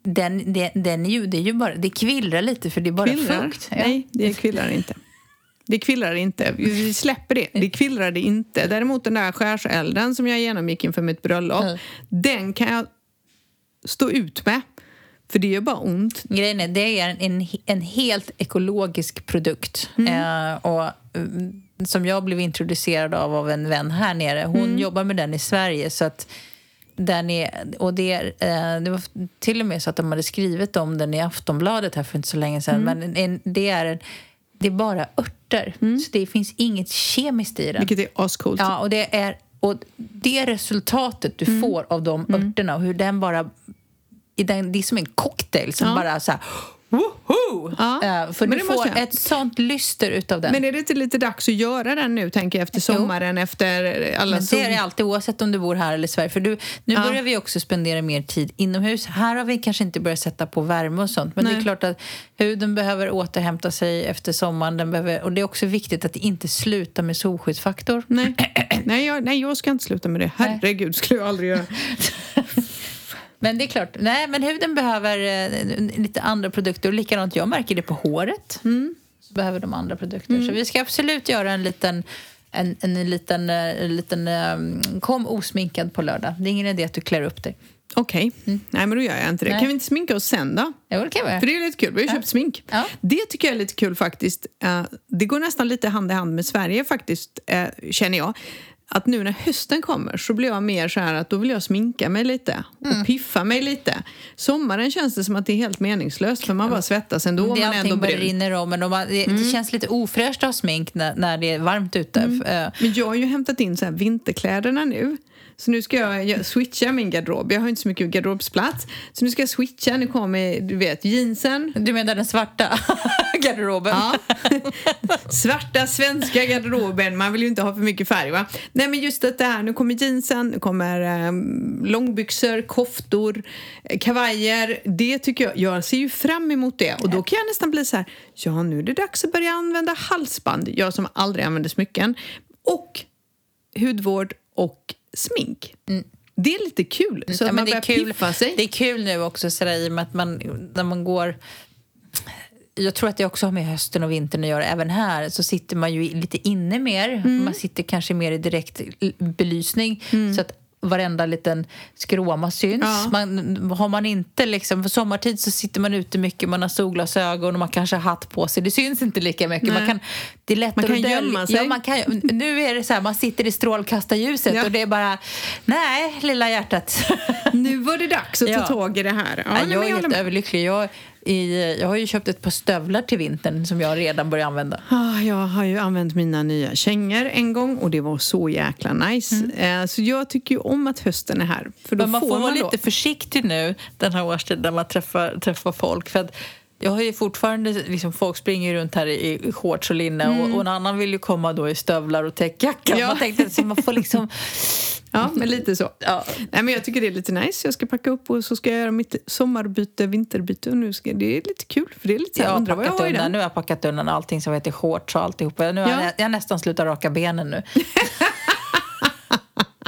Den, den, den är ju, det är ju bara... Det kvillrar lite för det är bara Kvillrar? fukt. Ja. Nej, det kvillrar inte. Det kvillrar inte. Vi släpper det. Det kvillrar det inte. Däremot den där skärselden som jag genomgick inför mitt bröllop, Mm. den kan jag stå ut med. För det gör bara ont. Grejen är, det är en, en helt ekologisk produkt. Eh, och, mm, som jag blev introducerad av av en vän här nere. Hon jobbar med den i Sverige. så att den är, och det, eh, det var till och med så att de hade skrivit om den i Aftonbladet här för inte så länge sedan. Men en, det, är en, det är bara örter. Så det finns inget kemiskt i den. Vilket är ascoolt. Ja, och det är och det resultatet du får av de örterna och hur den bara... I den, det är som en cocktail som Ja. bara så här... Woho! Ja, Eh, för men du får jag. ett sånt lyster utav den. Men är det inte lite dags att göra den nu, tänker jag, efter sommaren, efter alla Men det är det alltid oavsett om du bor här eller i Sverige. För du, nu Ja. börjar vi också spendera mer tid inomhus. Här har vi kanske inte börjat sätta på värme och sånt. Men det är Nej. klart att huden behöver återhämta sig efter sommaren. Den behöver, och det är också viktigt att inte sluta med solskyddsfaktor. Nej, nej, jag, nej, jag ska inte sluta med det. Herregud, skulle jag aldrig göra. Men det är klart, nej men huden behöver eh, lite andra produkter och likadant, jag märker det på håret. Så behöver de andra produkter. Så vi ska absolut göra en liten en, en liten, eh, en liten eh, kom osminkad på lördag. Det är ingen idé att du klär upp dig. Okej, nej men då gör jag inte det. Nej. Kan vi inte sminka oss sen då? Jo, det kan vi. För det är lite kul, vi har ju köpt smink. Ja. Det tycker jag är lite kul faktiskt. Eh, Det går nästan lite hand i hand med Sverige faktiskt, eh, känner jag. Att nu när hösten kommer så blir jag mer så här att då vill jag sminka mig lite och Mm. piffa mig lite. Sommaren känns det som att det är helt meningslöst för man bara svettas ändå. Det man är ändå bara brun. rinner om en och man, det, det känns lite ofräscht att ha smink när, när det är varmt ute. Eh, Men jag har ju hämtat in så här vinterkläderna nu. Så nu ska jag switcha min garderob. Jag har inte så mycket garderobsplats. Så nu ska jag switcha. Nu kommer, du vet, jeansen. Du menar den svarta garderoben? Ja. Svarta svenska garderoben. Man vill ju inte ha för mycket färg va? Nej men just det här, nu kommer jeansen, nu kommer eh, långbyxor, koftor, eh, kavajer. Det tycker jag, jag ser ju fram emot det. Och då kan jag nästan bli så här, ja nu är det dags att börja använda halsband. Jag som aldrig använder smycken. Och hudvård och smink. Det är lite kul, så Ja, att man det, är börjar kul, piffa sig. det är kul nu också sådär, i och med att man, när man går... Jag tror att det också har med hösten och vintern att göra. Även här så sitter man ju lite inne mer. Mm. Man sitter kanske mer i direkt belysning. Så att varenda liten skråma syns. Ja. Man, har man inte liksom, för sommartid så sitter man ute mycket, man har solglasögon och man kanske har hatt på sig. Det syns inte lika mycket. Man kan, det är lättare Man kan att gömma sig. Ja, man kan, nu är det så här, man sitter i strålkastarljuset Ja. och det är bara, nej, lilla hjärtat. Nu var det dags att Ja. ta tag i det här. Ja, Ja, jag men är helt överlycklig. Jag, i, jag har ju köpt ett par stövlar till vintern som jag redan börjar använda. Ah, jag har ju använt mina nya kängor en gång och det var så jäkla nice. Eh, så jag tycker ju om att hösten är här. För då Men man får, får vara man då... lite försiktig nu den här årstiden när man träffar, träffar folk. För att jag har ju fortfarande, liksom, folk springer runt här i, i shorts och linne och, och en annan vill ju komma då i stövlar och täckjacka. Mm. Ja. Man tänkte så man får liksom... Ja, men lite så. Ja. Nej, men jag tycker det är lite nice. Jag ska packa upp och så ska jag göra mitt sommarbyte, vinterbyte. Och nu ska... Det är lite kul, för det är lite så Jag här, har undrar vad jag packat har undan, nu har jag packat undan allting som heter shorts och alltihopa. Nu har Ja. jag, jag har nästan slutat raka benen nu.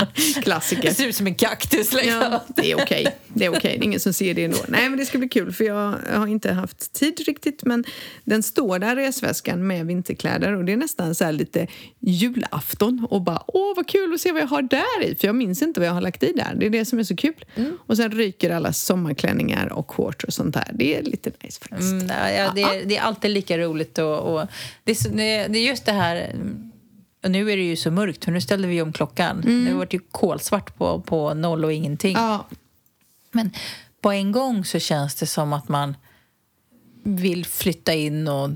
Klassiker. Det ser ut som en kaktus liksom. Ja, det är okej. Det är okej. Det är ingen som ser det ändå. Nej, men det ska bli kul för jag har inte haft tid riktigt. Men den står där, resväskan, med vinterkläder och det är nästan så här lite julafton och bara åh vad kul att se vad jag har där i. För jag minns inte vad jag har lagt i där. Det är det som är så kul. Och sen ryker alla sommarklänningar och shorts och sånt där. Det är lite nice faktiskt. Mm, ja, det, är, det är alltid lika roligt. Och, och det, det är just det här... Och nu är det ju så mörkt, för nu ställde vi om klockan. Det har varit ju kolsvart på, på noll och ingenting. Ja, Men på en gång så känns det som att man vill flytta in och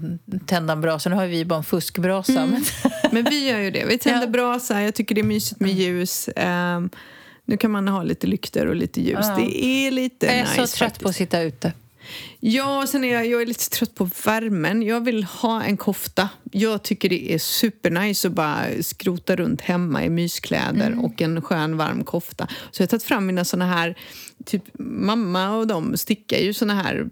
tända en brasa. Nu har vi bara en fuskbrasa. Men, men vi gör ju det. Vi tänder Ja. brasa. Jag tycker det är mysigt med ljus. Ehm, nu kan man ha lite lyktor och lite ljus. Ja. Det är lite jag är nice så trött faktiskt. på att sitta ute. Ja, sen är jag, jag är lite trött på värmen. Jag vill ha en kofta. Jag tycker det är supernice att bara skrota runt hemma i myskläder Mm. och en skön varm kofta. Så jag har tagit fram mina såna här, typ mamma och de stickar ju såna här,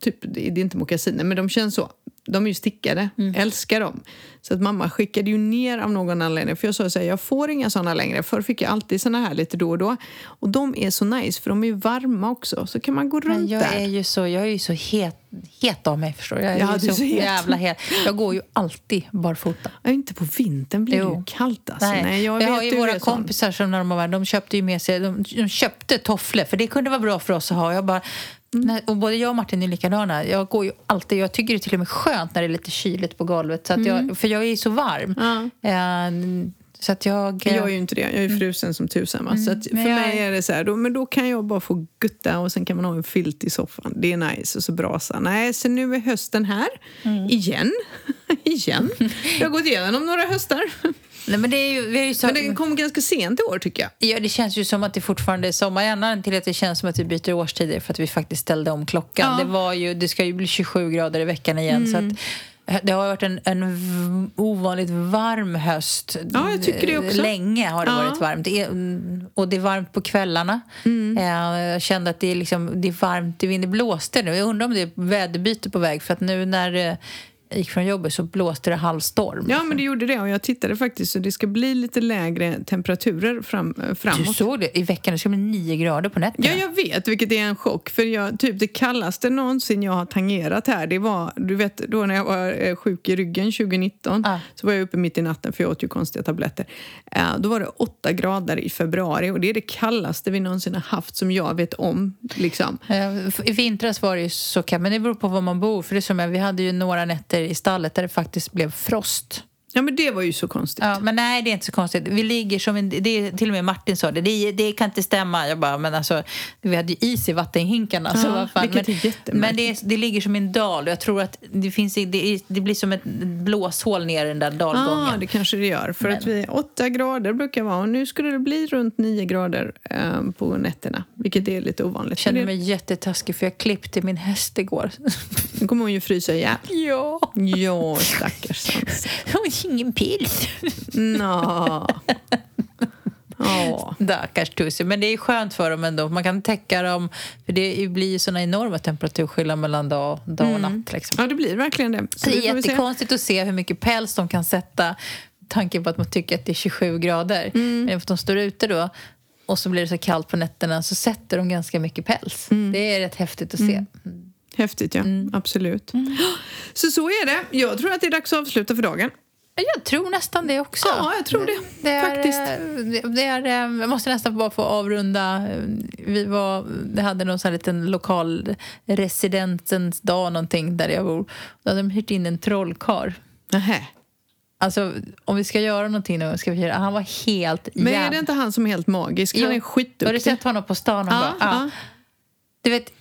typ, det är inte mockasiner men de känns så. De är ju stickade, Mm. älskar dem. Så att mamma skickade ju ner av någon anledning. För jag sa så här, jag får inga såna längre. Förr fick jag alltid såna här lite då och då. Och de är så nice för de är varma också. Så kan man gå runt Men jag där. är ju så, jag är ju så het, het av mig, förstår du? Jag är Ja, är så, så jävla het. Jag går ju alltid barfota. Ja, inte på vintern blir det Jo. ju kallt alltså. Nej, Nej, jag har ju det våra kompisar som när de var de köpte ju med sig, de, de köpte tofflor för det kunde vara bra för oss att ha. Jag bara, Mm. och både jag och Martin är likadana. Jag går ju alltid, jag tycker det är till och med skönt när det är lite kyligt på golvet. Så att jag, för jag är ju så varm. Mm. Eh, så att jag... Jag är ju inte det. Jag är frusen som tusan. va. Så att för Mm. Jag- mig är det så här, då, men då kan jag bara få gutta och sen kan man ha en filt i soffan. Det är nice och så brasa. Nej, så nu är hösten här. Mm. Igen. Igen. Jag har gått igenom några höstar. Nej, men det är ju, vi är ju så, Men den kom ganska sent i år tycker jag. Ja, det känns ju som att det fortfarande är sommar. Gärna till att det känns som att vi byter årstider för att vi faktiskt ställde om klockan. Ja. Det, var ju, det ska ju bli 27 grader i veckan igen. Så Mm. att, eh, det har varit en, en ovanligt varm höst. Ja, jag tycker det också. Länge har det Ja. varit varmt. Det är, och det är varmt på kvällarna. Mm. Eh, Jag kände att det är, liksom, det är varmt, det, det blåste nu. Jag undrar om det är väderbyte på väg. För att nu när eh, gick från jobbet så blåste det halvstorm. Ja, men det gjorde det. Och jag tittade faktiskt så det ska bli lite lägre temperaturer fram, eh, Du framåt. såg det? I veckan det ska bli nio grader på nätterna. Ja, jag vet, vilket är en chock. För jag, typ det kallaste någonsin jag har tangerat här, det var, du vet, då när jag var eh, sjuk i ryggen 2019, Ja. så var jag uppe mitt i natten för jag åt ju konstiga tabletter. Eh, då var det åtta grader i februari och det är det kallaste vi någonsin har haft som jag vet om. Liksom. Eh, I vintras var det ju så kallt, men det beror på var man bor. För det är som vi hade ju några nätter i stallet där det faktiskt blev frost. Ja, men det var ju så konstigt. Ja, men nej, det är inte så konstigt. Vi ligger som en, det är, till och med Martin sa det, det, det kan inte stämma. Jag bara, men alltså, vi hade ju is i vattenhinkarna. så Ja, vad fan. Men, men det, är, det ligger som en dal och jag tror att det, finns, det, det blir som ett blåshål ner i den där dalgången. Ja, det kanske det gör. För att vi, åtta grader brukar vara och nu skulle det bli runt nio grader eh, på nätterna. Vilket är lite ovanligt. Jag känner Men mig jättetaskig för jag klippte min häst igår. Nu kommer hon ju frysa ihjäl. ja, Ja, stackars Sansa. Ingen pils. Nå. Stackars Tussi. Men det är skönt för dem ändå. Man kan täcka dem. För det blir ju såna enorma temperaturskillnader mellan dag, dag och natt. Liksom. ja, det blir verkligen det. Så det är väl se. jättekonstigt att se hur mycket päls de kan sätta. Tanken på att man tycker att det är 27 grader. Mm. Men för att de står ute då och så blir det så kallt på nätterna så sätter de ganska mycket päls. Mm. Det är rätt häftigt att se. Häftigt, ja. Mm. Absolut. Så så är det. Jag tror att det är dags att avsluta för dagen. Jag tror nästan det också. Ja, jag tror det. Det är, Faktiskt. eh, Det, är, eh, jag måste nästan bara få avrunda. Vi var, det hade någon sån här liten lokal residentens dag någonting där jag bor. Då hade de hyrt in en trollkarl. Alltså, om vi ska göra någonting nu, ska vi göra, han var helt Men jävla... är det inte han som är helt magisk? Han är Har du skitduktig. sett honom på stan? Och Ja, bara, ja. Du vet,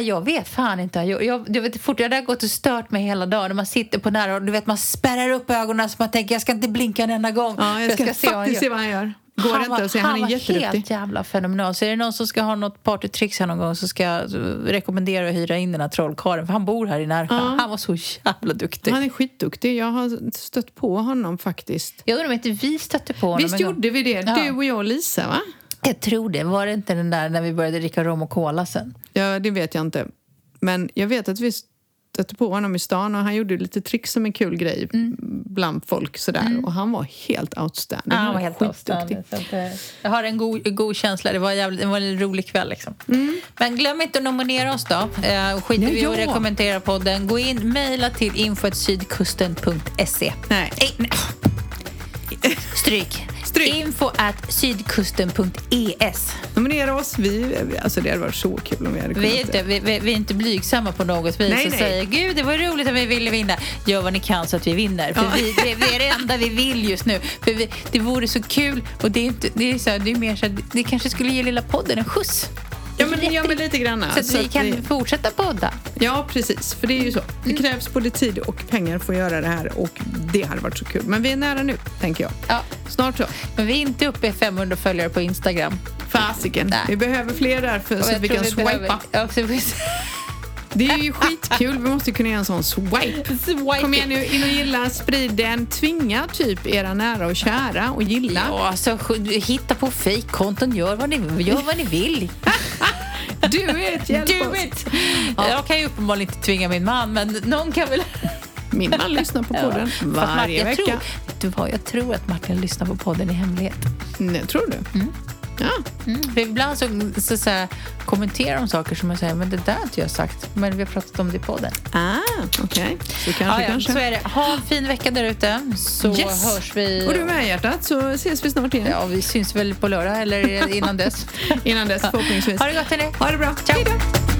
jag vet fan inte. Jag, jag, du vet, fort, jag hade gått och stört mig hela dagen. Man sitter på nära och du vet, man spärrar upp ögonen så man tänker jag ska inte blinka en enda gång. Ja, jag ska, se vad han faktiskt gör. se vad han gör. Går det inte att se? Han, är var jätteduktig. helt jävla fenomenal. Så är det någon som ska ha något partytricks här någon gång så ska jag rekommendera att hyra in den här trollkarlen. För han bor här i Närsjö. Ja. Han var så jävla duktig. Han är skitduktig. Jag har stött på honom faktiskt. Jag undrar om inte vi stötte på honom Visst gjorde vi det? Du och jag och Lisa, va? Jag tror det. Var det inte den där när vi började dricka rom och cola sen? Ja, det vet jag inte. Men jag vet att vi stötte på honom i stan och han gjorde lite tricks som en kul grej bland folk sådär. Och han var helt outstanding. Mm. Ja, han var helt att, eh, jag har en god, god känsla. Det var, jävligt, det var en rolig kväll. Liksom. Men glöm inte att nominera oss då. Eh, skiter Ja, vi i att rekommendera podden. Gå in, mejla till info.sydkusten.se. Nej. Nej. Stryk. Stryk. Info at sydkusten.es. Nominera oss. Vi, alltså det hade varit så kul om vi hade kunnat Vi är, inte, vi, vi, vi är inte blygsamma på något vis Nej, och nej. säger gud det var roligt att vi ville vinna. Gör vad ni kan så att vi vinner. För Ja. vi, det, det är det enda vi vill just nu. För vi, det vore så kul och det är, inte, det är, så här, det är mer så att det kanske skulle ge lilla podden en skjuts. Ja, men, ja, men lite grann. Så att vi kan fortsätta podda. Ja, precis. För det är ju så. Det Mm. krävs både tid och pengar för att göra det här och det hade varit så kul. Men vi är nära nu, tänker jag. Ja. Snart så. Men vi är inte uppe i 500 följare på Instagram. Fasiken. Nej. Vi behöver fler där för, så att vi kan swipa. Ja, Det är ju skitkul. Vi måste kunna göra en sån swipe. Swipe Kom igen nu, in och gilla, sprid den. Tvinga typ era nära och kära och gilla. Ja, alltså, hitta på fejkkonton, gör vad ni, gör vad ni vill. Du är ett hjälp Do oss. it! Jag kan ju uppenbarligen inte tvinga min man, men någon kan väl... Min man lyssnar på podden Martin, varje jag vecka. Tror, du vad, jag tror att Martin lyssnar på podden i hemlighet. Nej, tror du? Ja. Mm. För ibland så, så, så här, kommenterar de saker som jag säger, men det där har inte jag sagt. Men vi har pratat om det i podden. Ah, okej. Så kanske, Ja, ja, kanske. så är det. Ha en fin vecka där ute, så Yes. hörs vi. Och du med hjärtat så ses vi snart igen. Ja, vi syns väl på lördag eller innan dess. Innan dess förhoppningsvis. Ha det gott, hörni. Ha det bra. Ciao. Hej då.